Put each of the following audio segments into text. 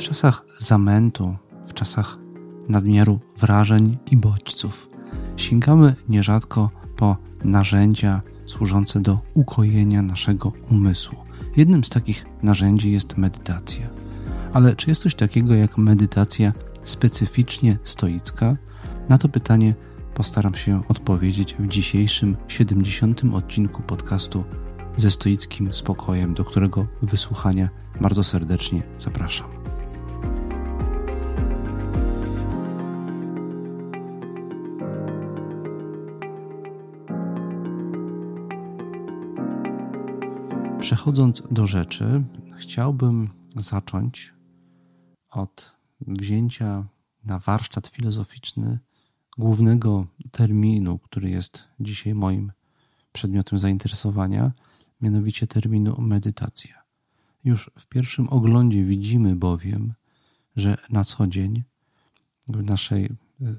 W czasach zamętu, w czasach nadmiaru wrażeń i bodźców, sięgamy nierzadko po narzędzia służące do ukojenia naszego umysłu. Jednym z takich narzędzi jest medytacja. Ale czy jest coś takiego jak medytacja specyficznie stoicka? Na to pytanie postaram się odpowiedzieć w dzisiejszym 70. odcinku podcastu ze stoickim spokojem, do którego wysłuchania bardzo serdecznie zapraszam. Przechodząc do rzeczy, chciałbym zacząć od wzięcia na warsztat filozoficzny głównego terminu, który jest dzisiaj moim przedmiotem zainteresowania, mianowicie terminu medytacja. Już w pierwszym oglądzie widzimy bowiem, że na co dzień w naszej e,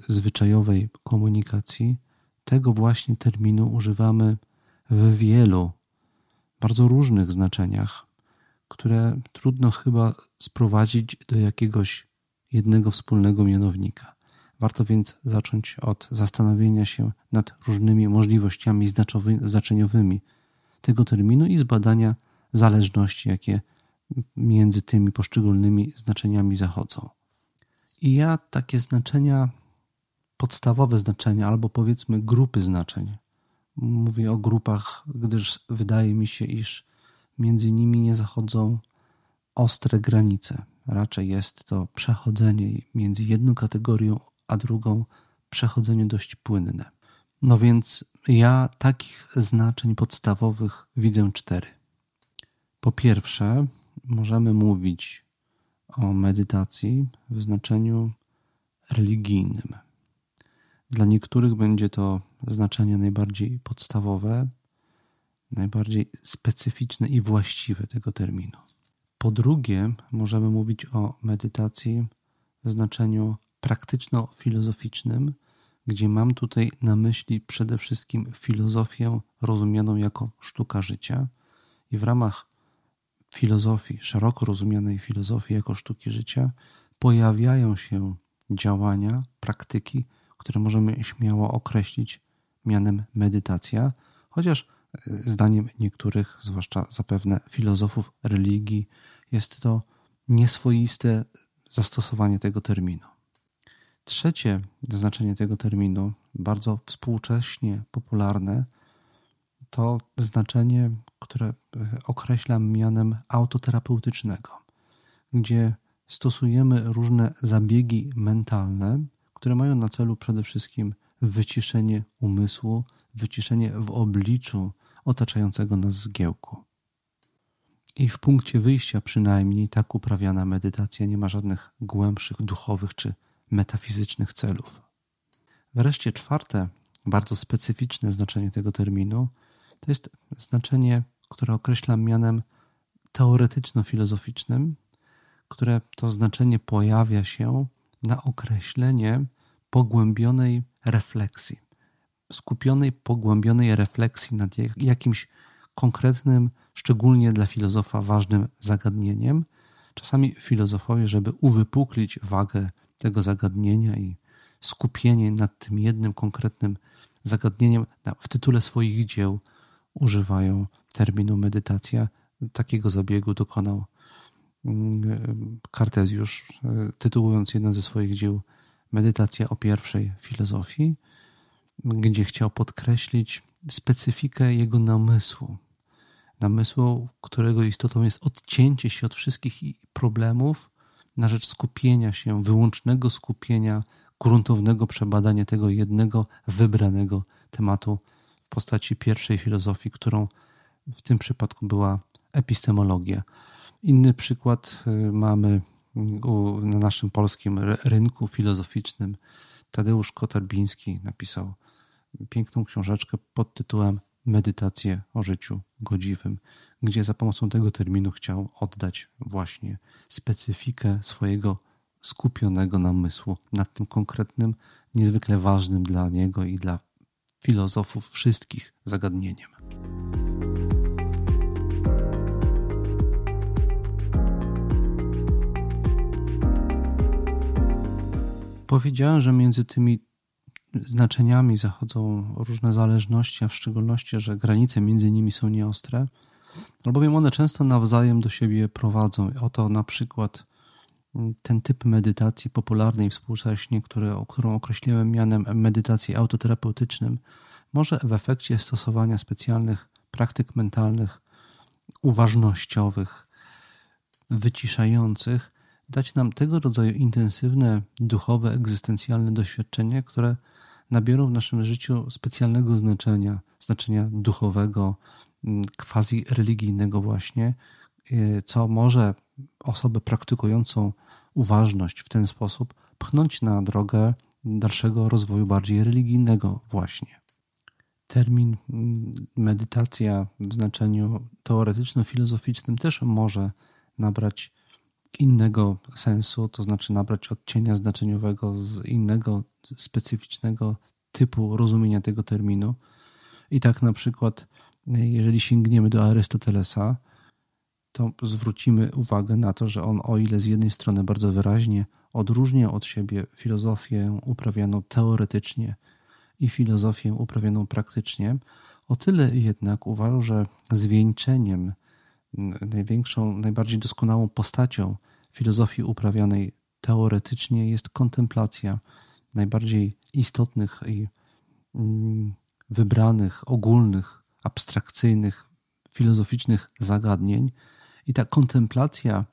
zwyczajowej komunikacji tego właśnie terminu używamy w wielu bardzo różnych znaczeniach, które trudno chyba sprowadzić do jakiegoś jednego wspólnego mianownika. Warto więc zacząć od zastanowienia się nad różnymi możliwościami znaczeniowymi tego terminu i zbadania zależności, jakie między tymi poszczególnymi znaczeniami zachodzą. I ja takie znaczenia, podstawowe znaczenia, albo powiedzmy grupy znaczeń, mówię o grupach, gdyż wydaje mi się, iż między nimi nie zachodzą ostre granice. Raczej jest to przechodzenie między jedną kategorią a drugą, przechodzenie dość płynne. No więc ja takich znaczeń podstawowych widzę cztery. Po pierwsze, możemy mówić o medytacji w znaczeniu religijnym. Dla niektórych będzie to znaczenie najbardziej podstawowe, najbardziej specyficzne i właściwe tego terminu. Po drugie, możemy mówić o medytacji w znaczeniu praktyczno-filozoficznym, gdzie mam tutaj na myśli przede wszystkim filozofię rozumianą jako sztuka życia i w ramach filozofii, szeroko rozumianej filozofii jako sztuki życia, pojawiają się działania, praktyki, które możemy śmiało określić mianem medytacja, chociaż e, zdaniem niektórych, zwłaszcza zapewne filozofów religii, jest to nieswoiste zastosowanie tego terminu. Trzecie znaczenie tego terminu, bardzo współcześnie popularne, to znaczenie, które e, określam mianem autoterapeutycznego, gdzie stosujemy różne zabiegi mentalne, które mają na celu przede wszystkim wyciszenie umysłu, wyciszenie w obliczu otaczającego nas zgiełku. I w punkcie wyjścia przynajmniej tak uprawiana medytacja nie ma żadnych głębszych duchowych czy metafizycznych celów. Wreszcie czwarte, bardzo specyficzne znaczenie tego terminu to jest znaczenie, które określam mianem teoretyczno-filozoficznym, które to znaczenie pojawia się na określenie pogłębionej refleksji, skupionej, pogłębionej refleksji nad jakimś konkretnym, szczególnie dla filozofa ważnym zagadnieniem. Czasami filozofowie, żeby uwypuklić wagę tego zagadnienia i skupienie nad tym jednym konkretnym zagadnieniem, w tytule swoich dzieł używają terminu medytacja. Takiego zabiegu dokonał Kartezjusz, e, tytułując jedno ze swoich dzieł Medytacja o pierwszej filozofii, gdzie chciał podkreślić specyfikę jego namysłu. Namysłu, którego istotą jest odcięcie się od wszystkich problemów na rzecz skupienia się, wyłącznego skupienia, gruntownego przebadania tego jednego wybranego tematu w postaci pierwszej filozofii, którą w tym przypadku była epistemologia. Inny przykład y, mamy na naszym polskim rynku filozoficznym. Tadeusz Kotarbiński napisał piękną książeczkę pod tytułem Medytacje o życiu godziwym, gdzie za pomocą tego terminu chciał oddać właśnie specyfikę swojego skupionego namysłu nad tym konkretnym, niezwykle ważnym dla niego i dla filozofów wszystkich zagadnieniem. Powiedziałem, że między tymi znaczeniami zachodzą różne zależności, a w szczególności, że granice między nimi są nieostre, albowiem one często nawzajem do siebie prowadzą. Oto na przykład ten typ medytacji popularnej współcześnie, który, którą określiłem mianem medytacji autoterapeutycznym, może w efekcie stosowania specjalnych praktyk mentalnych, uważnościowych, wyciszających, dać nam tego rodzaju intensywne, duchowe, egzystencjalne doświadczenie, które nabiorą w naszym życiu specjalnego znaczenia, znaczenia duchowego, mm, quasi religijnego właśnie, y, co może osobę praktykującą uważność w ten sposób pchnąć na drogę dalszego rozwoju bardziej religijnego właśnie. Termin mm, medytacja w znaczeniu teoretyczno-filozoficznym też może nabrać innego sensu, to znaczy nabrać odcienia znaczeniowego z innego specyficznego typu rozumienia tego terminu. I tak na przykład, jeżeli sięgniemy do Arystotelesa, to zwrócimy uwagę na to, że on, o ile z jednej strony bardzo wyraźnie odróżnia od siebie filozofię uprawianą teoretycznie i filozofię uprawianą praktycznie, o tyle jednak uważał, że zwieńczeniem największą, najbardziej doskonałą postacią filozofii uprawianej teoretycznie jest kontemplacja najbardziej istotnych i mm, wybranych, ogólnych, abstrakcyjnych, filozoficznych zagadnień. I ta kontemplacja,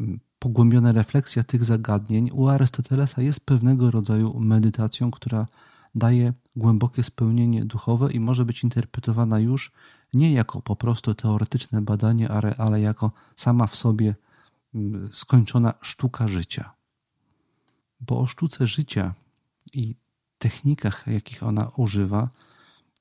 mm, pogłębiona refleksja tych zagadnień u Arystotelesa jest pewnego rodzaju medytacją, która daje głębokie spełnienie duchowe i może być interpretowana już nie jako po prostu teoretyczne badanie, ale jako sama w sobie mm, skończona sztuka życia. Bo o sztuce życia i technikach, jakich ona używa,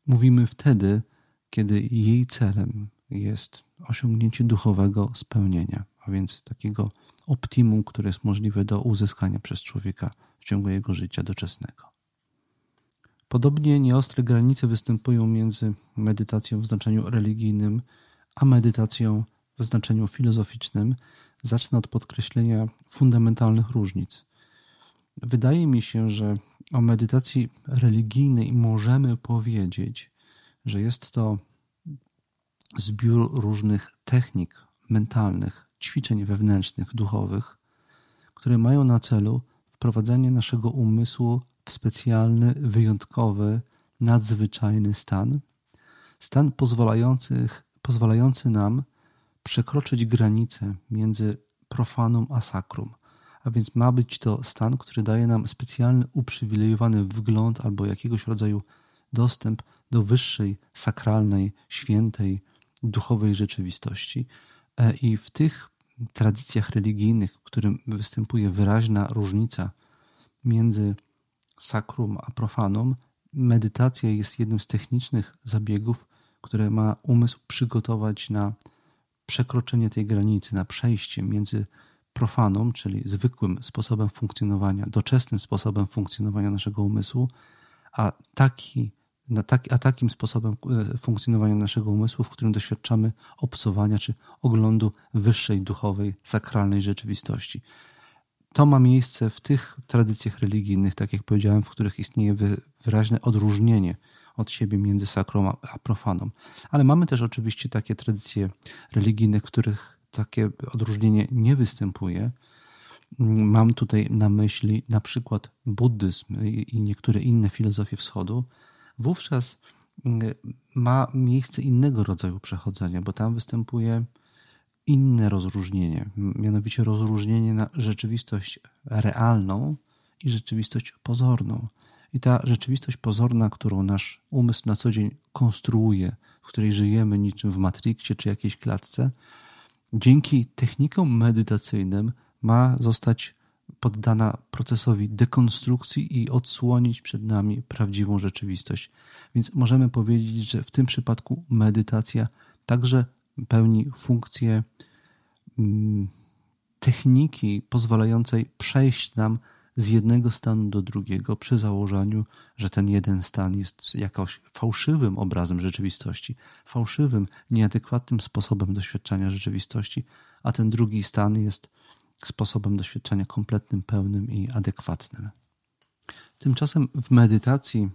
mówimy wtedy, kiedy jej celem jest osiągnięcie duchowego spełnienia, a więc takiego optimum, które jest możliwe do uzyskania przez człowieka w ciągu jego życia doczesnego. Podobnie nieostre granice występują między medytacją w znaczeniu religijnym, a medytacją w znaczeniu filozoficznym. Zacznę od podkreślenia fundamentalnych różnic. Wydaje mi się, że o medytacji religijnej możemy powiedzieć, że jest to zbiór różnych technik mentalnych, ćwiczeń wewnętrznych, duchowych, które mają na celu wprowadzenie naszego umysłu w specjalny, wyjątkowy, nadzwyczajny stan. Stan pozwalający, nam przekroczyć granicę między profanum a sakrum. A więc ma być to stan, który daje nam specjalny, uprzywilejowany wgląd albo jakiegoś rodzaju dostęp do wyższej, sakralnej, świętej, duchowej rzeczywistości. E, I w tych tradycjach religijnych, w którym występuje wyraźna różnica między sakrum a profanum, medytacja jest jednym z technicznych zabiegów, które ma umysł przygotować na przekroczenie tej granicy, na przejście między profanum, czyli zwykłym sposobem funkcjonowania, doczesnym sposobem funkcjonowania naszego umysłu, a, taki, a takim sposobem e, funkcjonowania naszego umysłu, w którym doświadczamy obcowania czy oglądu wyższej duchowej, sakralnej rzeczywistości. To ma miejsce w tych tradycjach religijnych, tak jak powiedziałem, w których istnieje wyraźne odróżnienie od siebie między sakrum a profaną. Ale mamy też oczywiście takie tradycje religijne, w których takie odróżnienie nie występuje. Mam tutaj na myśli na przykład buddyzm i niektóre inne filozofie wschodu. Wówczas mm, ma miejsce innego rodzaju przechodzenia, bo tam występuje inne rozróżnienie, mianowicie rozróżnienie na rzeczywistość realną i rzeczywistość pozorną. I ta rzeczywistość pozorna, którą nasz umysł na co dzień konstruuje, w której żyjemy niczym w Matrixie czy jakiejś klatce, dzięki technikom medytacyjnym ma zostać poddana procesowi dekonstrukcji i odsłonić przed nami prawdziwą rzeczywistość. Więc możemy powiedzieć, że w tym przypadku medytacja także pełni funkcję mm, techniki pozwalającej przejść nam z jednego stanu do drugiego przy założeniu, że ten jeden stan jest jakoś fałszywym obrazem rzeczywistości, fałszywym, nieadekwatnym sposobem doświadczania rzeczywistości, a ten drugi stan jest sposobem doświadczenia kompletnym, pełnym i adekwatnym. Tymczasem w medytacji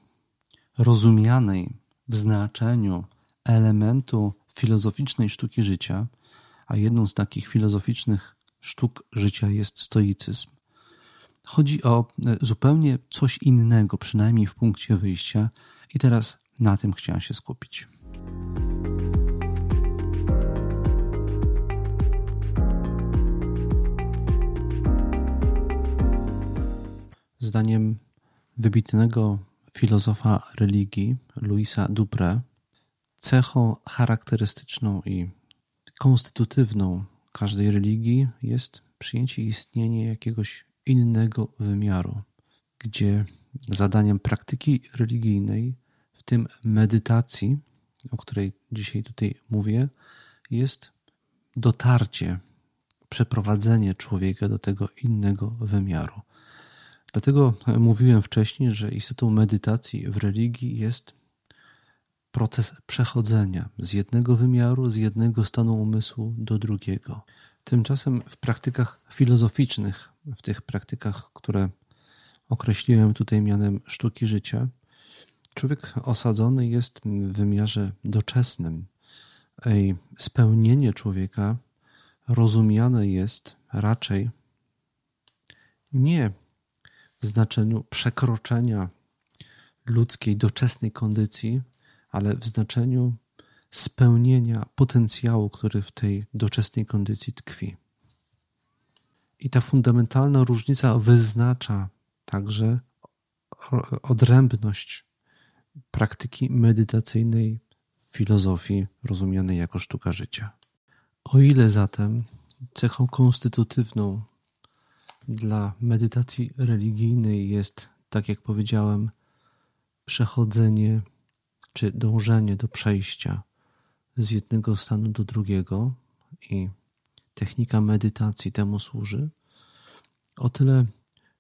rozumianej w znaczeniu elementu filozoficznej sztuki życia, a jedną z takich filozoficznych sztuk życia jest stoicyzm. Chodzi o e, zupełnie coś innego, przynajmniej w punkcie wyjścia, i teraz na tym chciałem się skupić. Zdaniem wybitnego filozofa religii Louisa Dupré, cechą charakterystyczną i konstytutywną każdej religii jest przyjęcie istnienia jakiegoś innego wymiaru, gdzie zadaniem praktyki religijnej, w tym medytacji, o której dzisiaj tutaj mówię, jest dotarcie, przeprowadzenie człowieka do tego innego wymiaru. Dlatego mówiłem wcześniej, że istotą medytacji w religii jest proces przechodzenia z jednego wymiaru, z jednego stanu umysłu do drugiego. Tymczasem w praktykach filozoficznych, w tych praktykach, które określiłem tutaj mianem sztuki życia, człowiek osadzony jest w wymiarze doczesnym. I spełnienie człowieka rozumiane jest raczej nie w znaczeniu przekroczenia ludzkiej doczesnej kondycji, ale w znaczeniu spełnienia potencjału, który w tej doczesnej kondycji tkwi. I ta fundamentalna różnica wyznacza także odrębność praktyki medytacyjnej w filozofii rozumianej jako sztuka życia. O ile zatem cechą konstytutywną dla medytacji religijnej jest, tak jak powiedziałem, przechodzenie czy dążenie do przejścia z jednego stanu do drugiego i technika medytacji temu służy, o tyle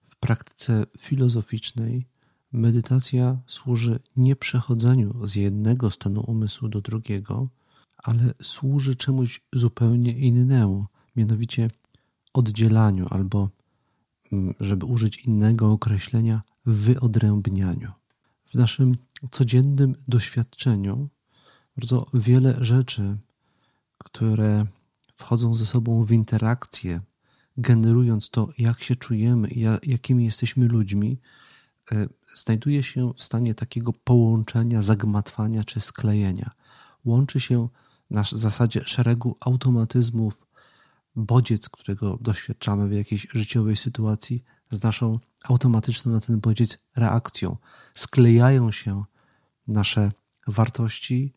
w praktyce filozoficznej medytacja służy nie przechodzeniu z jednego stanu umysłu do drugiego, ale służy czemuś zupełnie innemu, mianowicie oddzielaniu albo, mm, żeby użyć innego określenia, wyodrębnianiu. W naszym codziennym doświadczeniu bardzo wiele rzeczy, które wchodzą ze sobą w interakcję, generując to, jak się czujemy jakimi jesteśmy ludźmi, e, znajduje się w stanie takiego połączenia, zagmatwania czy sklejenia. Łączy się na zasadzie szeregu automatyzmów, bodziec, którego doświadczamy w jakiejś życiowej sytuacji, z naszą automatyczną na ten bodziec reakcją. Sklejają się nasze wartości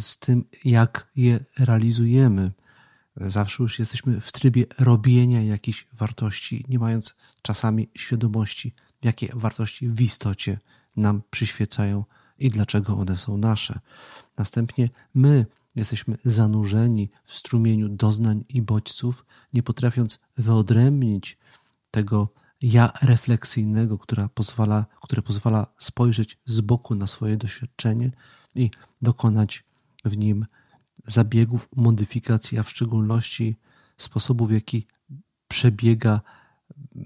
z tym, jak je realizujemy. Zawsze już jesteśmy w trybie robienia jakichś wartości, nie mając czasami świadomości, jakie wartości w istocie nam przyświecają i dlaczego one są nasze. Następnie my jesteśmy zanurzeni w strumieniu doznań i bodźców, nie potrafiąc wyodrębnić tego ja refleksyjnego, która pozwala, które pozwala spojrzeć z boku na swoje doświadczenie i dokonać w nim zabiegów, modyfikacji, a w szczególności sposobu, w jaki przebiega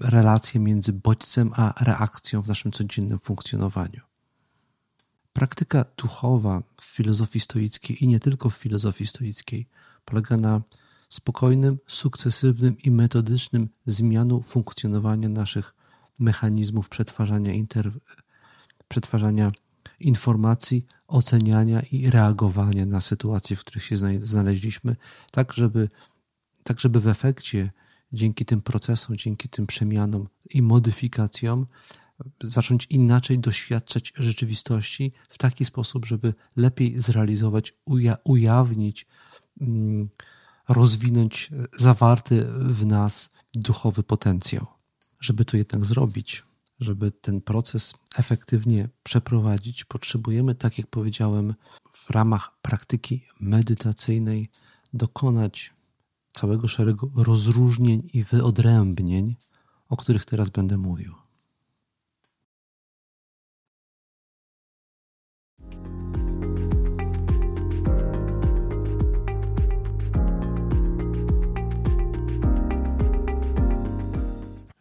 relacja między bodźcem a reakcją w naszym codziennym funkcjonowaniu. Praktyka duchowa w filozofii stoickiej i nie tylko w filozofii stoickiej polega na spokojnym, sukcesywnym i metodycznym zmianą funkcjonowania naszych mechanizmów przetwarzania, inter... przetwarzania informacji, oceniania i reagowania na sytuacje, w których się znaleźliśmy, tak żeby, tak żeby w efekcie dzięki tym procesom, dzięki tym przemianom i modyfikacjom zacząć inaczej doświadczać rzeczywistości w taki sposób, żeby lepiej zrealizować, uja ujawnić, mm, rozwinąć zawarty w nas duchowy potencjał. Żeby to jednak zrobić, żeby ten proces efektywnie przeprowadzić, potrzebujemy, tak jak powiedziałem, w ramach praktyki medytacyjnej dokonać całego szeregu rozróżnień i wyodrębnień, o których teraz będę mówił.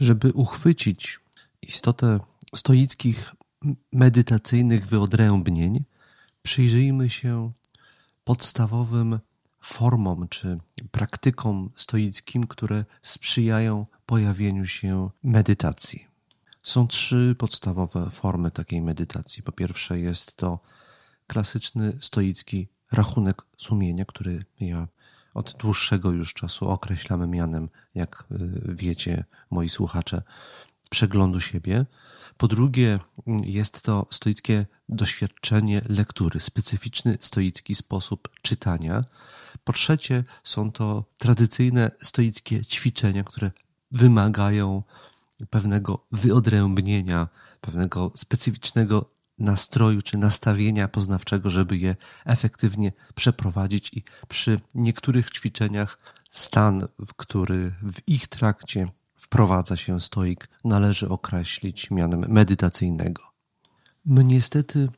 Żeby uchwycić istotę stoickich medytacyjnych wyodrębnień przyjrzyjmy się podstawowym formom czy praktykom stoickim, które sprzyjają pojawieniu się medytacji. Są trzy podstawowe formy takiej medytacji. Po pierwsze, jest to klasyczny stoicki rachunek sumienia, który ja od dłuższego już czasu określamy mianem, jak y, wiecie, moi słuchacze, przeglądu siebie. Po drugie, jest to stoickie doświadczenie lektury, specyficzny stoicki sposób czytania. Po trzecie, są to tradycyjne stoickie ćwiczenia, które wymagają pewnego wyodrębnienia, pewnego specyficznego nastroju czy nastawienia poznawczego, żeby je efektywnie przeprowadzić i przy niektórych ćwiczeniach stan, w który w ich trakcie wprowadza się stoik, należy określić mianem medytacyjnego. My niestety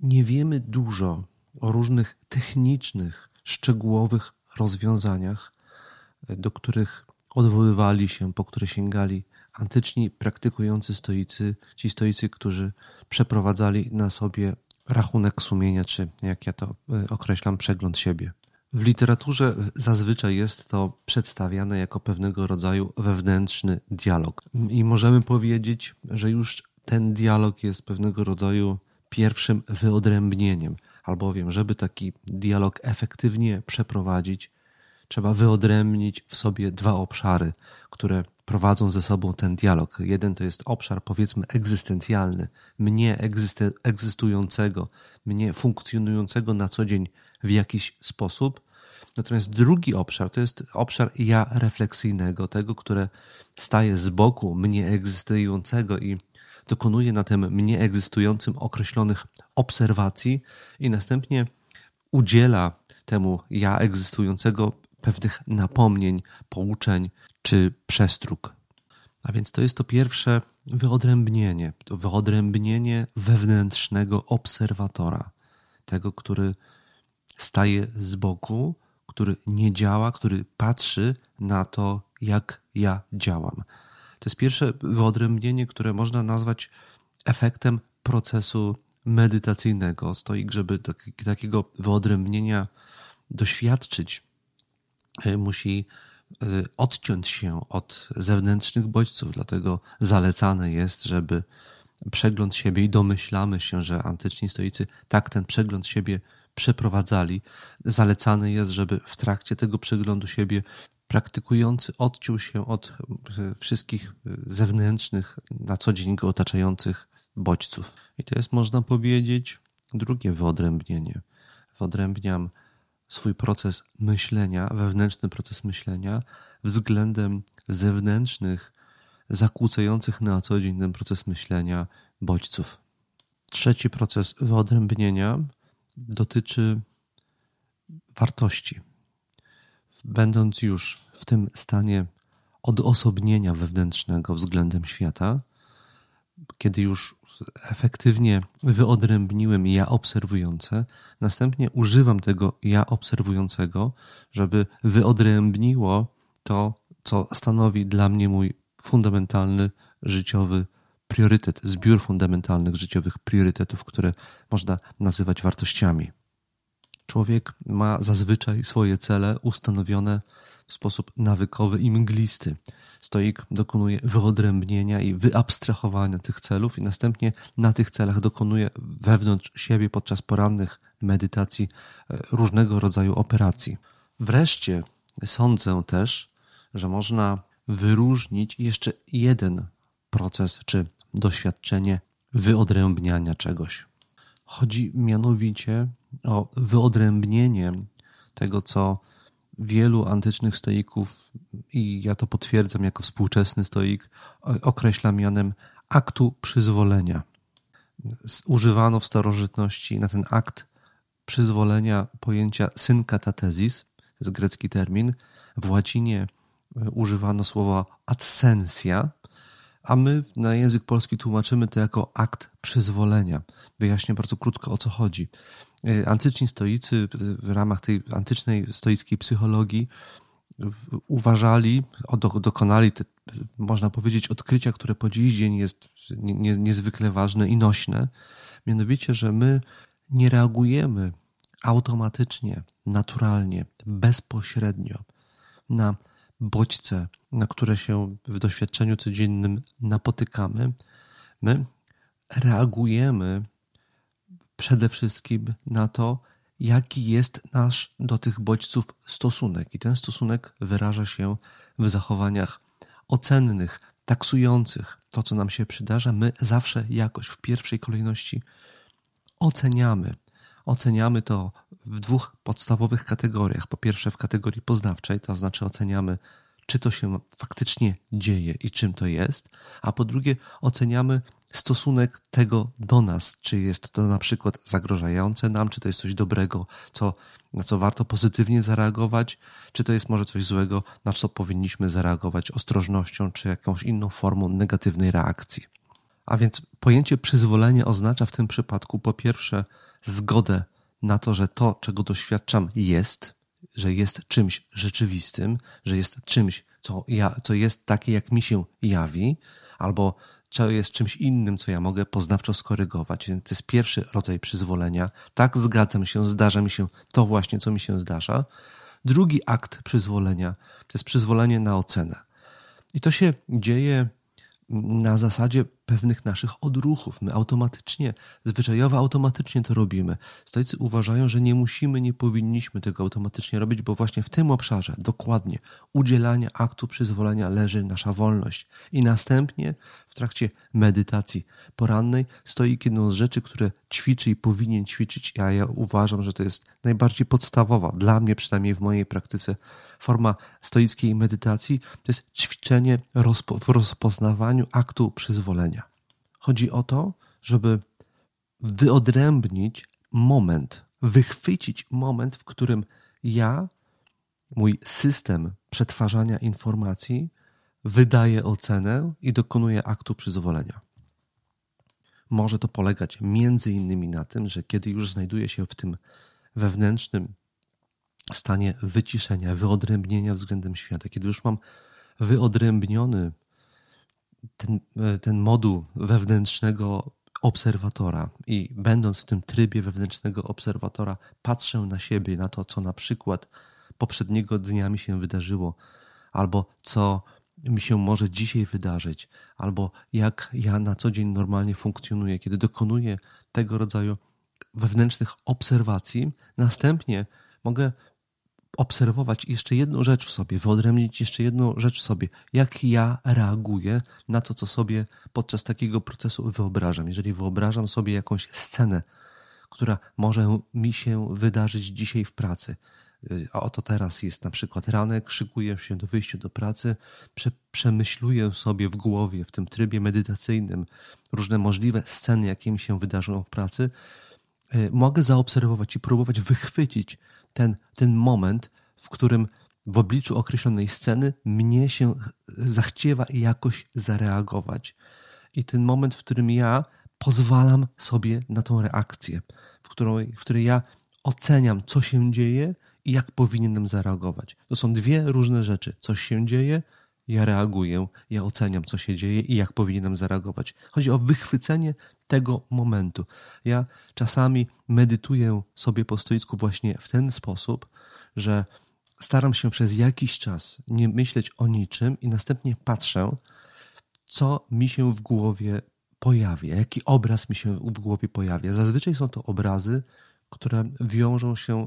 nie wiemy dużo o różnych technicznych, szczegółowych rozwiązaniach, do których odwoływali się, po które sięgali antyczni praktykujący stoicy, ci stoicy, którzy przeprowadzali na sobie rachunek sumienia, czy jak ja to y, określam, przegląd siebie. W literaturze zazwyczaj jest to przedstawiane jako pewnego rodzaju wewnętrzny dialog. I możemy powiedzieć, że już ten dialog jest pewnego rodzaju pierwszym wyodrębnieniem, albowiem, żeby taki dialog efektywnie przeprowadzić, trzeba wyodrębnić w sobie dwa obszary, które prowadzą ze sobą ten dialog. Jeden to jest obszar, powiedzmy, egzystencjalny, mnie egzystującego, mnie funkcjonującego na co dzień w jakiś sposób. Natomiast drugi obszar to jest obszar ja refleksyjnego, tego, które staje z boku mnie egzystującego i dokonuje na tym mnie egzystującym określonych obserwacji i następnie udziela temu ja egzystującego pewnych napomnień, pouczeń czy przestróg. A więc to jest to pierwsze wyodrębnienie, to wyodrębnienie wewnętrznego obserwatora, tego, który staje z boku, który nie działa, który patrzy na to, jak ja działam. To jest pierwsze wyodrębnienie, które można nazwać efektem procesu medytacyjnego. Stoi, żeby takiego wyodrębnienia doświadczyć, musi e, odciąć się od zewnętrznych bodźców, dlatego zalecane jest, żeby przegląd siebie i domyślamy się, że antyczni stoicy tak ten przegląd siebie przeprowadzali. Zalecane jest, żeby w trakcie tego przeglądu siebie praktykujący odciął się od e, wszystkich zewnętrznych, na co dzień go otaczających bodźców. I to jest, można powiedzieć, drugie wyodrębnienie. Wyodrębniam swój proces myślenia, wewnętrzny proces myślenia względem zewnętrznych, zakłócających na co dzień ten proces myślenia bodźców. Trzeci proces wyodrębnienia dotyczy wartości. Będąc już w tym stanie odosobnienia wewnętrznego względem świata, kiedy już efektywnie wyodrębniłem ja obserwujące, następnie używam tego ja obserwującego, żeby wyodrębniło to, co stanowi dla mnie mój fundamentalny życiowy priorytet, zbiór fundamentalnych życiowych priorytetów, które można nazywać wartościami. Człowiek ma zazwyczaj swoje cele ustanowione w sposób nawykowy i mglisty. Stoik dokonuje wyodrębnienia i wyabstrahowania tych celów i następnie na tych celach dokonuje wewnątrz siebie podczas porannych medytacji e, różnego rodzaju operacji. Wreszcie sądzę też, że można wyróżnić jeszcze jeden proces czy doświadczenie wyodrębniania czegoś. Chodzi mianowicie o wyodrębnienie tego, co wielu antycznych stoików, i ja to potwierdzam jako współczesny stoik, określa mianem aktu przyzwolenia. Używano w starożytności na ten akt przyzwolenia pojęcia synkatatesis, to jest grecki termin. W łacinie e, używano słowa adsensia, a my na język polski tłumaczymy to jako akt przyzwolenia. Wyjaśnię bardzo krótko o co chodzi. E, antyczni stoicy w ramach tej antycznej stoickiej psychologii uważali, dokonali, te, można powiedzieć, odkrycia, które po dziś dzień jest niezwykle ważne i nośne. Mianowicie, że my nie reagujemy automatycznie, naturalnie, bezpośrednio na bodźce, na które się w doświadczeniu codziennym napotykamy. My reagujemy przede wszystkim na to, jaki jest nasz do tych bodźców stosunek. I ten stosunek wyraża się w zachowaniach ocennych, taksujących to, co nam się przydarza. My zawsze jakoś w pierwszej kolejności oceniamy. Oceniamy to w dwóch podstawowych kategoriach. Po pierwsze, w kategorii poznawczej, to znaczy oceniamy, czy to się faktycznie dzieje i czym to jest, a po drugie, oceniamy stosunek tego do nas, czy jest to na przykład zagrożające nam, czy to jest coś dobrego, co, na co warto pozytywnie zareagować, czy to jest może coś złego, na co powinniśmy zareagować ostrożnością, czy jakąś inną formą negatywnej reakcji. A więc pojęcie przyzwolenie oznacza w tym przypadku po pierwsze zgodę na to, że to, czego doświadczam, jest, że jest czymś rzeczywistym, że jest czymś, co, ja, co jest takie, jak mi się jawi, albo co jest czymś innym, co ja mogę poznawczo skorygować. To jest pierwszy rodzaj przyzwolenia. Tak, zgadzam się, zdarza mi się to właśnie, co mi się zdarza. Drugi akt przyzwolenia to jest przyzwolenie na ocenę. I to się dzieje na zasadzie pewnych naszych odruchów. My automatycznie, zwyczajowo automatycznie to robimy. Stoicy uważają, że nie musimy, nie powinniśmy tego automatycznie robić, bo właśnie w tym obszarze, dokładnie, udzielania aktu przyzwolenia leży nasza wolność. I następnie w trakcie medytacji porannej stoi jedną z rzeczy, które ćwiczy i powinien ćwiczyć, a ja uważam, że to jest najbardziej podstawowa, dla mnie przynajmniej w mojej praktyce, forma stoickiej medytacji, to jest ćwiczenie w rozpoznawaniu aktu przyzwolenia. Chodzi o to, żeby wyodrębnić moment, wychwycić moment, w którym ja, mój system przetwarzania informacji, wydaje ocenę i dokonuje aktu przyzwolenia. Może to polegać między innymi na tym, że kiedy już znajduję się w tym wewnętrznym stanie wyciszenia, wyodrębnienia względem świata, kiedy już mam wyodrębniony ten, ten moduł wewnętrznego obserwatora i będąc w tym trybie wewnętrznego obserwatora, patrzę na siebie, na to, co na przykład poprzedniego dnia mi się wydarzyło, albo co mi się może dzisiaj wydarzyć, albo jak ja na co dzień normalnie funkcjonuję, kiedy dokonuję tego rodzaju wewnętrznych obserwacji, następnie mogę obserwować jeszcze jedną rzecz w sobie, wyodrębnić jeszcze jedną rzecz w sobie, jak ja reaguję na to, co sobie podczas takiego procesu wyobrażam. Jeżeli wyobrażam sobie jakąś scenę, która może mi się wydarzyć dzisiaj w pracy, y, a oto teraz jest na przykład ranek, szykuję się do wyjścia do pracy, prze, przemyśluję sobie w głowie, w tym trybie medytacyjnym różne możliwe sceny, jakie mi się wydarzą w pracy, y, mogę zaobserwować i próbować wychwycić ten, ten moment, w którym w obliczu określonej sceny mnie się zachciewa jakoś zareagować. I ten moment, w którym ja pozwalam sobie na tą reakcję, w, której, w której ja oceniam, co się dzieje i jak powinienem zareagować. To są dwie różne rzeczy. Coś się dzieje, ja reaguję, ja oceniam, co się dzieje i jak powinienem zareagować. Chodzi o wychwycenie tego momentu. Ja czasami medytuję sobie po stoicku właśnie w ten sposób, że staram się przez jakiś czas nie myśleć o niczym i następnie patrzę, co mi się w głowie pojawia, jaki obraz mi się w głowie pojawia. Zazwyczaj są to obrazy, które wiążą się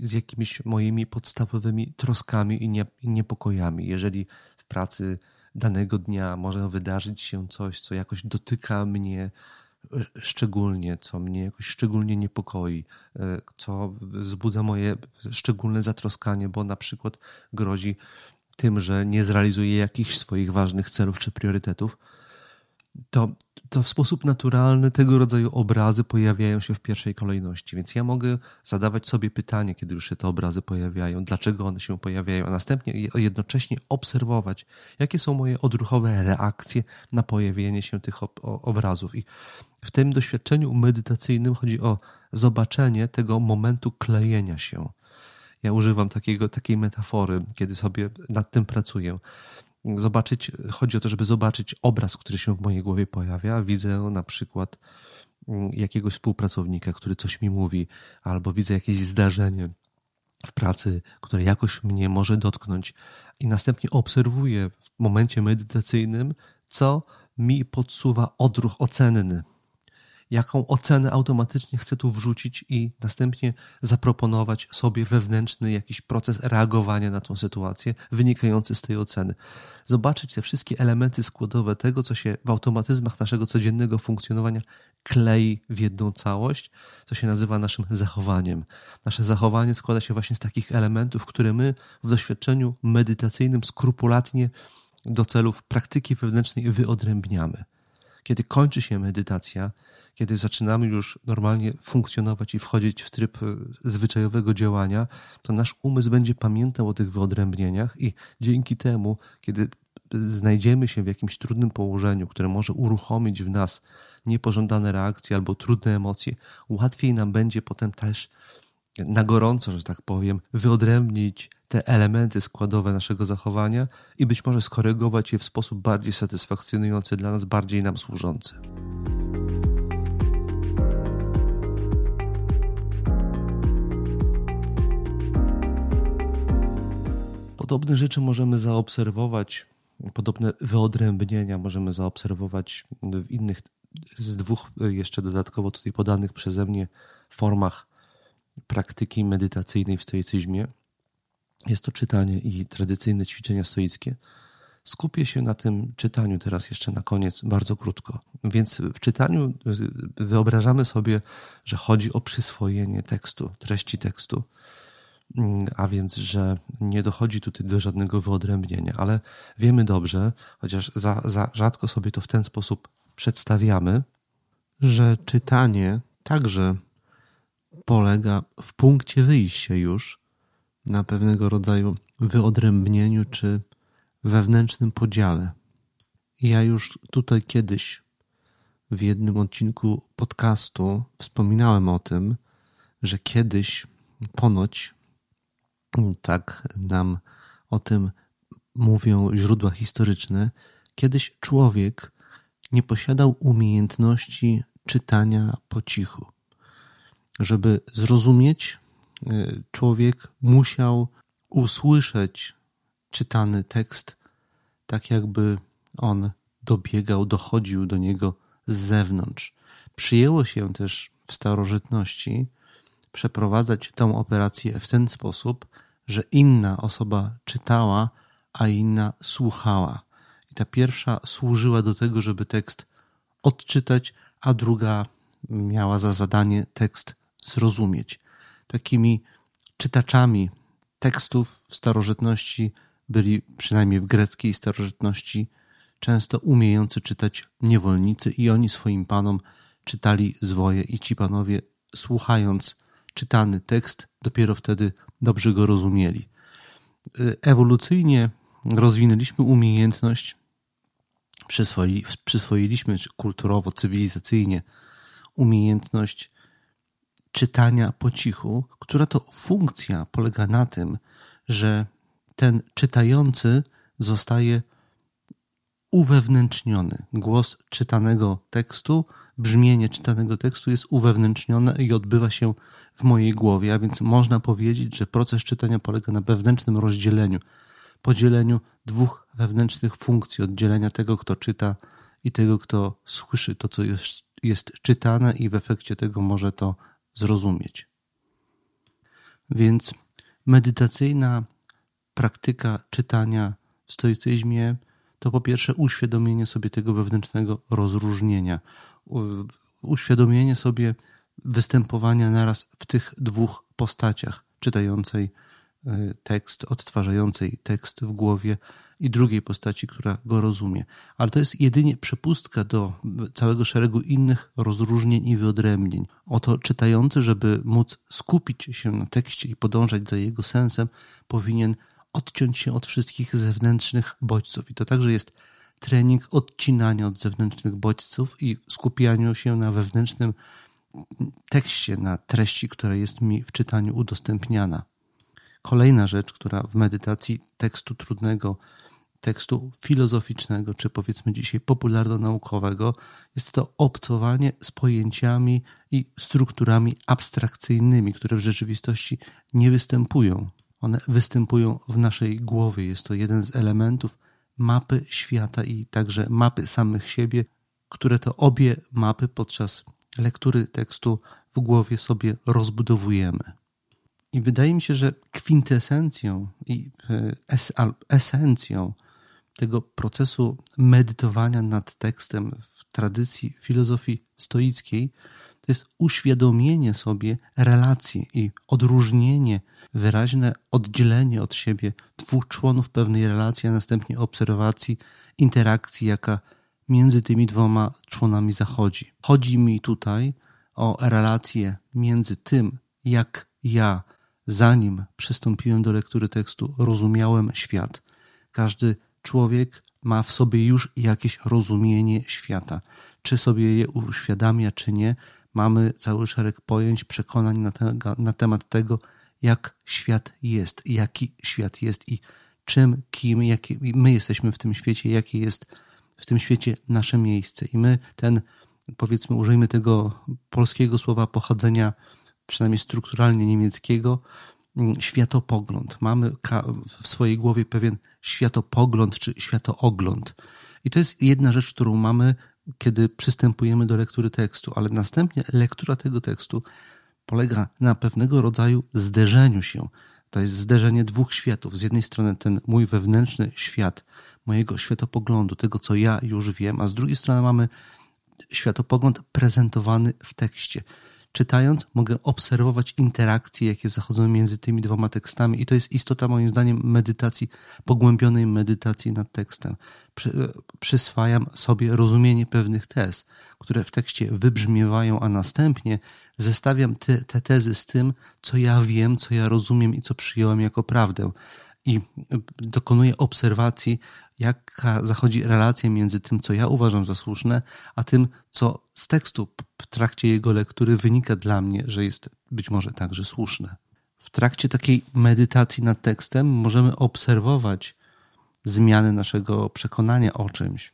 z jakimiś moimi podstawowymi troskami i niepokojami. Jeżeli w pracy danego dnia może wydarzyć się coś, co jakoś dotyka mnie szczególnie, co mnie jakoś szczególnie niepokoi, e, co wzbudza moje szczególne zatroskanie, bo na przykład grozi tym, że nie zrealizuję jakichś swoich ważnych celów czy priorytetów, to, to w sposób naturalny tego rodzaju obrazy pojawiają się w pierwszej kolejności. Więc ja mogę zadawać sobie pytanie, kiedy już się te obrazy pojawiają, dlaczego one się pojawiają, a następnie jednocześnie obserwować, jakie są moje odruchowe reakcje na pojawienie się tych ob obrazów. I w tym doświadczeniu medytacyjnym chodzi o zobaczenie tego momentu klejenia się. Ja używam takiego, takiej metafory, kiedy sobie nad tym pracuję. Zobaczyć, chodzi o to, żeby zobaczyć obraz, który się w mojej głowie pojawia. Widzę na przykład mm, jakiegoś współpracownika, który coś mi mówi, albo widzę jakieś zdarzenie w pracy, które jakoś mnie może dotknąć, i następnie obserwuję w momencie medytacyjnym, co mi podsuwa odruch ocenny jaką ocenę automatycznie chcę tu wrzucić i następnie zaproponować sobie wewnętrzny jakiś proces reagowania na tą sytuację wynikający z tej oceny. Zobaczyć te wszystkie elementy składowe tego, co się w automatyzmach naszego codziennego funkcjonowania klei w jedną całość, co się nazywa naszym zachowaniem. Nasze zachowanie składa się właśnie z takich elementów, które my w doświadczeniu medytacyjnym skrupulatnie do celów praktyki wewnętrznej wyodrębniamy. Kiedy kończy się medytacja, kiedy zaczynamy już normalnie funkcjonować i wchodzić w tryb e, zwyczajowego działania, to nasz umysł będzie pamiętał o tych wyodrębnieniach i dzięki temu, kiedy znajdziemy się w jakimś trudnym położeniu, które może uruchomić w nas niepożądane reakcje albo trudne emocje, łatwiej nam będzie potem też na gorąco, że tak powiem, wyodrębnić te elementy składowe naszego zachowania i być może skorygować je w sposób bardziej satysfakcjonujący dla nas, bardziej nam służący. Podobne rzeczy możemy zaobserwować, podobne wyodrębnienia możemy zaobserwować w innych, z dwóch jeszcze dodatkowo tutaj podanych przeze mnie formach praktyki medytacyjnej w stoicyzmie. Jest to czytanie i tradycyjne ćwiczenia stoickie. Skupię się na tym czytaniu teraz jeszcze na koniec bardzo krótko. Więc w czytaniu wyobrażamy sobie, że chodzi o przyswojenie tekstu, treści tekstu, a więc, że nie dochodzi tutaj do żadnego wyodrębnienia, ale wiemy dobrze, chociaż za, za rzadko sobie to w ten sposób przedstawiamy, że czytanie także polega w punkcie wyjścia już na pewnego rodzaju wyodrębnieniu czy wewnętrznym podziale. Ja już tutaj kiedyś w jednym odcinku podcastu wspominałem o tym, że kiedyś ponoć tak nam o tym mówią źródła historyczne, kiedyś człowiek nie posiadał umiejętności czytania po cichu. Żeby zrozumieć, y, człowiek musiał usłyszeć czytany tekst, tak jakby on dobiegał, dochodził do niego z zewnątrz. Przyjęło się też w starożytności przeprowadzać tę operację w ten sposób, że inna osoba czytała, a inna słuchała. I ta pierwsza służyła do tego, żeby tekst odczytać, a druga miała za zadanie tekst zrozumieć. Takimi czytaczami tekstów w starożytności byli, przynajmniej w greckiej starożytności, często umiejący czytać niewolnicy i oni swoim panom czytali zwoje i ci panowie słuchając czytany tekst dopiero wtedy dobrze go rozumieli. Ewolucyjnie rozwinęliśmy umiejętność, przyswoiliśmy kulturowo, cywilizacyjnie umiejętność czytania po cichu, która to funkcja polega na tym, że ten czytający zostaje uwewnętrzniony. Głos czytanego tekstu, brzmienie czytanego tekstu jest uwewnętrznione i odbywa się w mojej głowie, a więc można powiedzieć, że proces czytania polega na wewnętrznym rozdzieleniu, podzieleniu dwóch wewnętrznych funkcji, oddzielenia tego, kto czyta i tego, kto słyszy to, co jest, jest czytane i w efekcie tego może to zrozumieć. Więc medytacyjna praktyka czytania w stoicyzmie to po pierwsze uświadomienie sobie tego wewnętrznego rozróżnienia, uświadomienie sobie występowania naraz w tych dwóch postaciach, czytającej tekst, odtwarzającej tekst w głowie i drugiej postaci, która go rozumie. Ale to jest jedynie przepustka do całego szeregu innych rozróżnień i wyodrębnień. Oto czytający, żeby móc skupić się na tekście i podążać za jego sensem, powinien odciąć się od wszystkich zewnętrznych bodźców. I to także jest trening odcinania od zewnętrznych bodźców i skupiania się na wewnętrznym tekście, na treści, która jest mi w czytaniu udostępniana. Kolejna rzecz, która w medytacji tekstu trudnego, tekstu filozoficznego, czy powiedzmy dzisiaj popularno-naukowego, jest to obcowanie z pojęciami i strukturami abstrakcyjnymi, które w rzeczywistości nie występują. One występują w naszej głowie. Jest to jeden z elementów mapy świata i także mapy samych siebie, które to obie mapy podczas lektury tekstu w głowie sobie rozbudowujemy. I wydaje mi się, że kwintesencją i e, esencją tego procesu medytowania nad tekstem w tradycji filozofii stoickiej to jest uświadomienie sobie relacji i odróżnienie, wyraźne oddzielenie od siebie dwóch członów pewnej relacji, a następnie obserwacji interakcji, jaka między tymi dwoma członami zachodzi. Chodzi mi tutaj o relację między tym, jak ja, zanim przystąpiłem do lektury tekstu, rozumiałem świat. Każdy człowiek ma w sobie już jakieś rozumienie świata. Czy sobie je uświadamia, czy nie, mamy cały szereg pojęć, przekonań na, te, na temat tego, jak świat jest, jaki świat jest i czym, kim, jaki, my jesteśmy w tym świecie, jakie jest w tym świecie nasze miejsce. I my ten, powiedzmy, użyjmy tego polskiego słowa pochodzenia, przynajmniej strukturalnie niemieckiego, mm, światopogląd. Mamy w swojej głowie pewien światopogląd czy światoogląd. I to jest jedna rzecz, którą mamy, kiedy przystępujemy do lektury tekstu, ale następnie lektura tego tekstu polega na pewnego rodzaju zderzeniu się. To jest zderzenie dwóch światów. Z jednej strony ten mój wewnętrzny świat, mojego światopoglądu, tego co ja już wiem, a z drugiej strony mamy światopogląd prezentowany w tekście. Czytając, mogę obserwować interakcje, jakie zachodzą między tymi dwoma tekstami, i to jest istota, moim zdaniem, medytacji, pogłębionej medytacji nad tekstem. Przy, przyswajam sobie rozumienie pewnych tez, które w tekście wybrzmiewają, a następnie zestawiam te, te tezy z tym, co ja wiem, co ja rozumiem i co przyjąłem jako prawdę. I dokonuję obserwacji, jaka zachodzi relacja między tym, co ja uważam za słuszne, a tym, co z tekstu w trakcie jego lektury wynika dla mnie, że jest być może także słuszne. W trakcie takiej medytacji nad tekstem możemy obserwować zmiany naszego przekonania o czymś.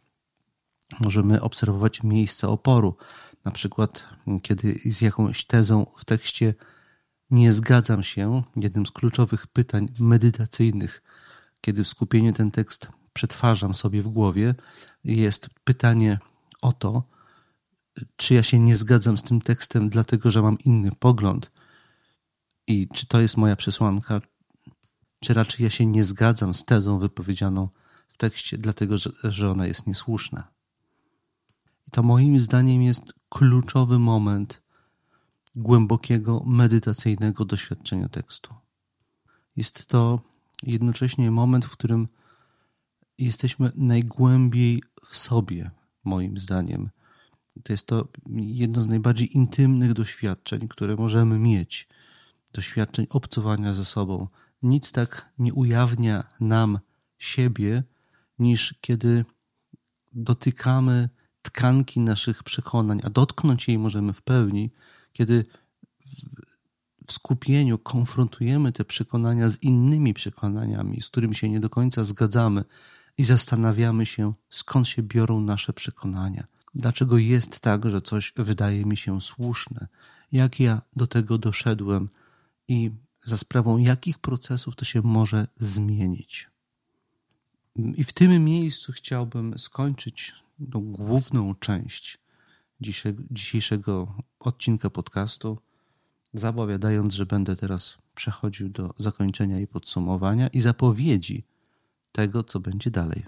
Możemy obserwować miejsce oporu, na przykład kiedy z jakąś tezą w tekście nie zgadzam się, jednym z kluczowych pytań medytacyjnych, kiedy w skupieniu ten tekst przetwarzam sobie w głowie, jest pytanie o to, czy ja się nie zgadzam z tym tekstem, dlatego że mam inny pogląd i czy to jest moja przesłanka, czy raczej ja się nie zgadzam z tezą wypowiedzianą w tekście, dlatego że, że ona jest niesłuszna. I to moim zdaniem jest kluczowy moment głębokiego, medytacyjnego doświadczenia tekstu. Jest to jednocześnie moment, w którym jesteśmy najgłębiej w sobie, moim zdaniem. To jest to jedno z najbardziej intymnych doświadczeń, które możemy mieć. Doświadczeń obcowania ze sobą. Nic tak nie ujawnia nam siebie, niż kiedy dotykamy tkanki naszych przekonań, a dotknąć jej możemy w pełni, kiedy w skupieniu konfrontujemy te przekonania z innymi przekonaniami, z którymi się nie do końca zgadzamy i zastanawiamy się, skąd się biorą nasze przekonania. Dlaczego jest tak, że coś wydaje mi się słuszne? Jak ja do tego doszedłem i za sprawą jakich procesów to się może zmienić? I w tym miejscu chciałbym skończyć tą główną część dzisiejszego odcinka podcastu, zapowiadając, że będę teraz przechodził do zakończenia i podsumowania i zapowiedzi tego, co będzie dalej.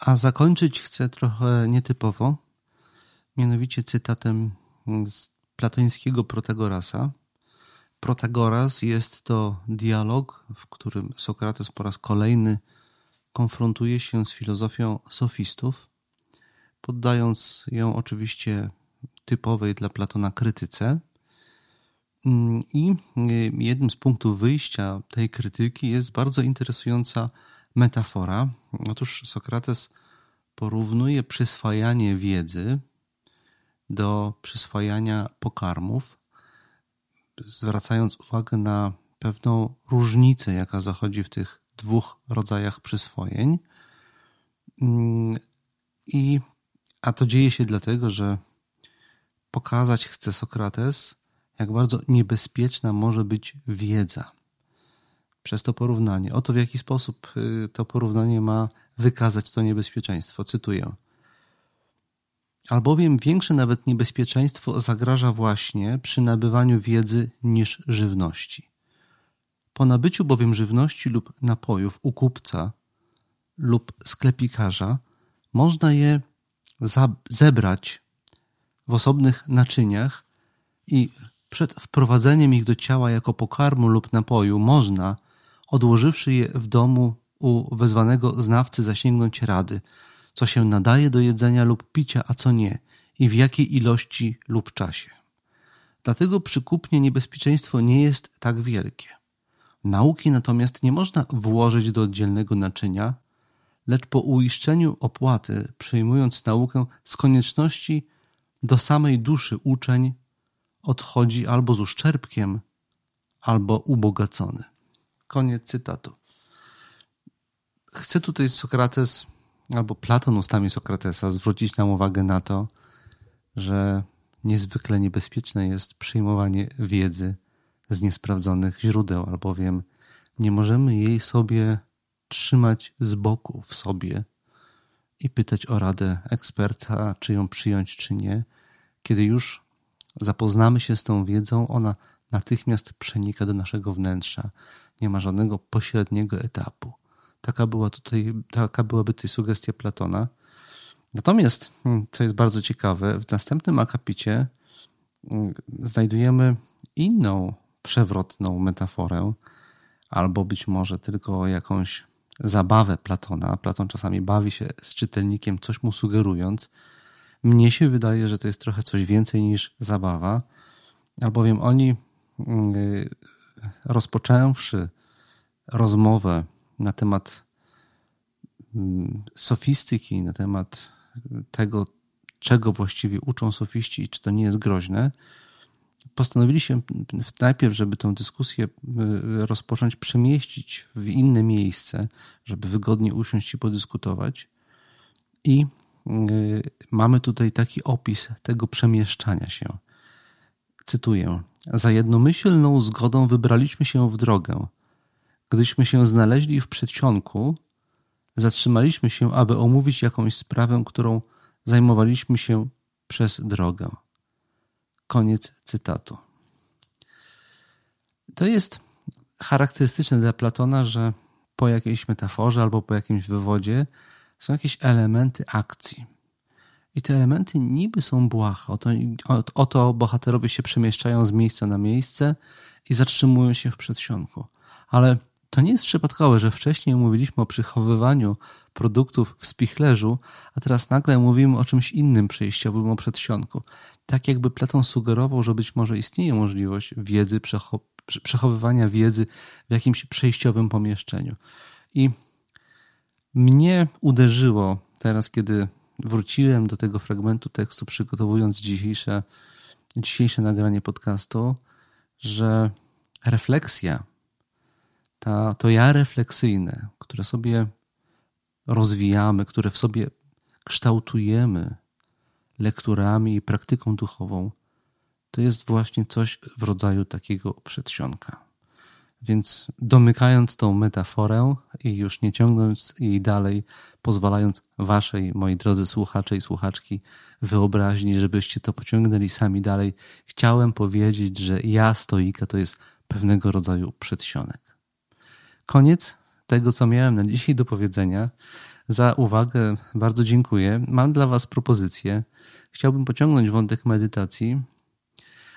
A zakończyć chcę trochę nietypowo, mianowicie cytatem z platońskiego Protagorasa, Protagoras jest to dialog, w którym Sokrates po raz kolejny konfrontuje się z filozofią sofistów, poddając ją oczywiście typowej dla Platona krytyce. I jednym z punktów wyjścia tej krytyki jest bardzo interesująca metafora. Otóż Sokrates porównuje przyswajanie wiedzy do przyswajania pokarmów, zwracając uwagę na pewną różnicę, jaka zachodzi w tych dwóch rodzajach przyswojeń. Mm, I, a to dzieje się dlatego, że pokazać chce Sokrates, jak bardzo niebezpieczna może być wiedza przez to porównanie. Oto w jaki sposób y, to porównanie ma wykazać to niebezpieczeństwo. Cytuję. Albowiem większe nawet niebezpieczeństwo zagraża właśnie przy nabywaniu wiedzy niż żywności. Po nabyciu bowiem żywności lub napojów u kupca lub sklepikarza można je zebrać w osobnych naczyniach i przed wprowadzeniem ich do ciała jako pokarmu lub napoju można, odłożywszy je w domu u wezwanego znawcy, zasięgnąć rady, co się nadaje do jedzenia lub picia, a co nie, i w jakiej ilości lub czasie. Dlatego przy kupnie niebezpieczeństwo nie jest tak wielkie. Nauki natomiast nie można włożyć do oddzielnego naczynia, lecz po uiszczeniu opłaty, przyjmując naukę z konieczności do samej duszy uczeń odchodzi albo z uszczerbkiem, albo ubogacony. Koniec cytatu. Chcę tutaj Sokrates, albo Platon ustami Sokratesa zwrócić nam uwagę na to, że niezwykle niebezpieczne jest przyjmowanie wiedzy z niesprawdzonych źródeł, albowiem nie możemy jej sobie trzymać z boku w sobie i pytać o radę eksperta, czy ją przyjąć, czy nie. Kiedy już zapoznamy się z tą wiedzą, ona natychmiast przenika do naszego wnętrza. Nie ma żadnego pośredniego etapu. Taka, była tutaj, taka byłaby tutaj sugestia Platona. Natomiast, hmm, co jest bardzo ciekawe, w następnym akapicie hmm, znajdujemy inną przewrotną metaforę, albo być może tylko jakąś zabawę Platona. Platon czasami bawi się z czytelnikiem, coś mu sugerując. Mnie się wydaje, że to jest trochę coś więcej niż zabawa, albowiem oni, hmm, rozpoczęwszy rozmowę na temat sofistyki, na temat tego, czego właściwie uczą sofiści i czy to nie jest groźne, postanowili się najpierw, żeby tę dyskusję y, rozpocząć, przemieścić w inne miejsce, żeby wygodnie usiąść i podyskutować. I y, mamy tutaj taki opis tego przemieszczania się. Cytuję: Za jednomyślną zgodą wybraliśmy się w drogę. Gdyśmy się znaleźli w przedsionku, zatrzymaliśmy się, aby omówić jakąś sprawę, którą zajmowaliśmy się przez drogę. Koniec cytatu. To jest charakterystyczne dla Platona, że po jakiejś metaforze albo po jakimś wywodzie są jakieś elementy akcji. I te elementy niby są błahe. Oto, oto bohaterowie się przemieszczają z miejsca na miejsce i zatrzymują się w przedsionku. Ale to nie jest przypadkowe, że wcześniej mówiliśmy o przechowywaniu produktów w spichlerzu, a teraz nagle mówimy o czymś innym przejściowym, o przedsionku. Tak jakby Platon sugerował, że być może istnieje możliwość wiedzy, przechowywania wiedzy w jakimś przejściowym pomieszczeniu. I mnie uderzyło teraz, kiedy wróciłem do tego fragmentu tekstu, przygotowując dzisiejsze, dzisiejsze nagranie podcastu, że refleksja ta, to ja refleksyjne, które sobie rozwijamy, które w sobie kształtujemy lekturami i praktyką duchową, to jest właśnie coś w rodzaju takiego przedsionka. Więc domykając tą metaforę i już nie ciągnąc jej dalej, pozwalając waszej, moi drodzy słuchacze i słuchaczki, wyobraźni, żebyście to pociągnęli sami dalej, chciałem powiedzieć, że ja stoika to jest pewnego rodzaju przedsionek. Koniec tego, co miałem na dzisiaj do powiedzenia. Za uwagę bardzo dziękuję. Mam dla Was propozycję. Chciałbym pociągnąć wątek medytacji,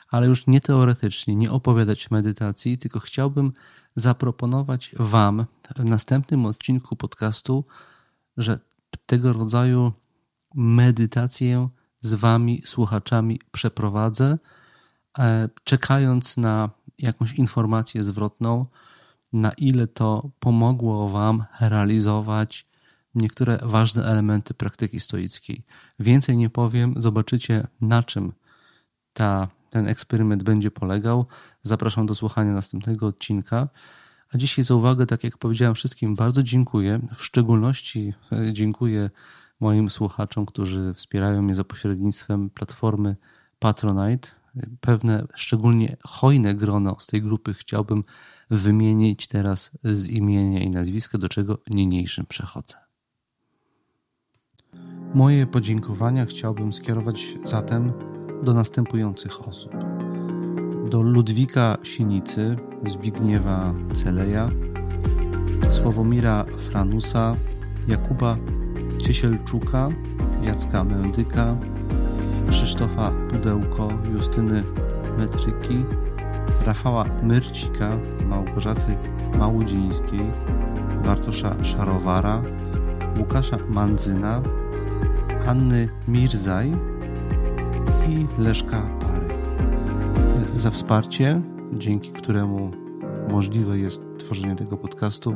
ale już nie teoretycznie, nie opowiadać medytacji, tylko chciałbym zaproponować Wam w następnym odcinku podcastu, że tego rodzaju medytację z Wami, słuchaczami, przeprowadzę, e, czekając na jakąś informację zwrotną na ile to pomogło Wam realizować niektóre ważne elementy praktyki stoickiej. Więcej nie powiem, zobaczycie na czym ta, ten eksperyment będzie polegał. Zapraszam do słuchania następnego odcinka. A dzisiaj za uwagę, tak jak powiedziałem wszystkim, bardzo dziękuję. W szczególności e, dziękuję moim słuchaczom, którzy wspierają mnie za pośrednictwem platformy Patronite. Pewne szczególnie hojne grono z tej grupy chciałbym wymienić teraz z imienia i nazwiska, do czego niniejszym przechodzę. Moje podziękowania chciałbym skierować zatem do następujących osób. Do Ludwika Sinicy, Zbigniewa Celeja, Sławomira Franusa, Jakuba Ciesielczuka, Jacka Mędyka, Krzysztofa Pudełko, Justyny Metryki, Rafała Myrcika, Małgorzaty Małudzińskiej, Bartosza Szarowara, Łukasza Mandzyna, Anny Mirzaj i Leszka Pary. Za wsparcie, dzięki któremu możliwe jest tworzenie tego podcastu,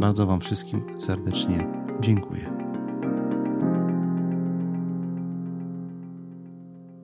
bardzo Wam wszystkim serdecznie dziękuję.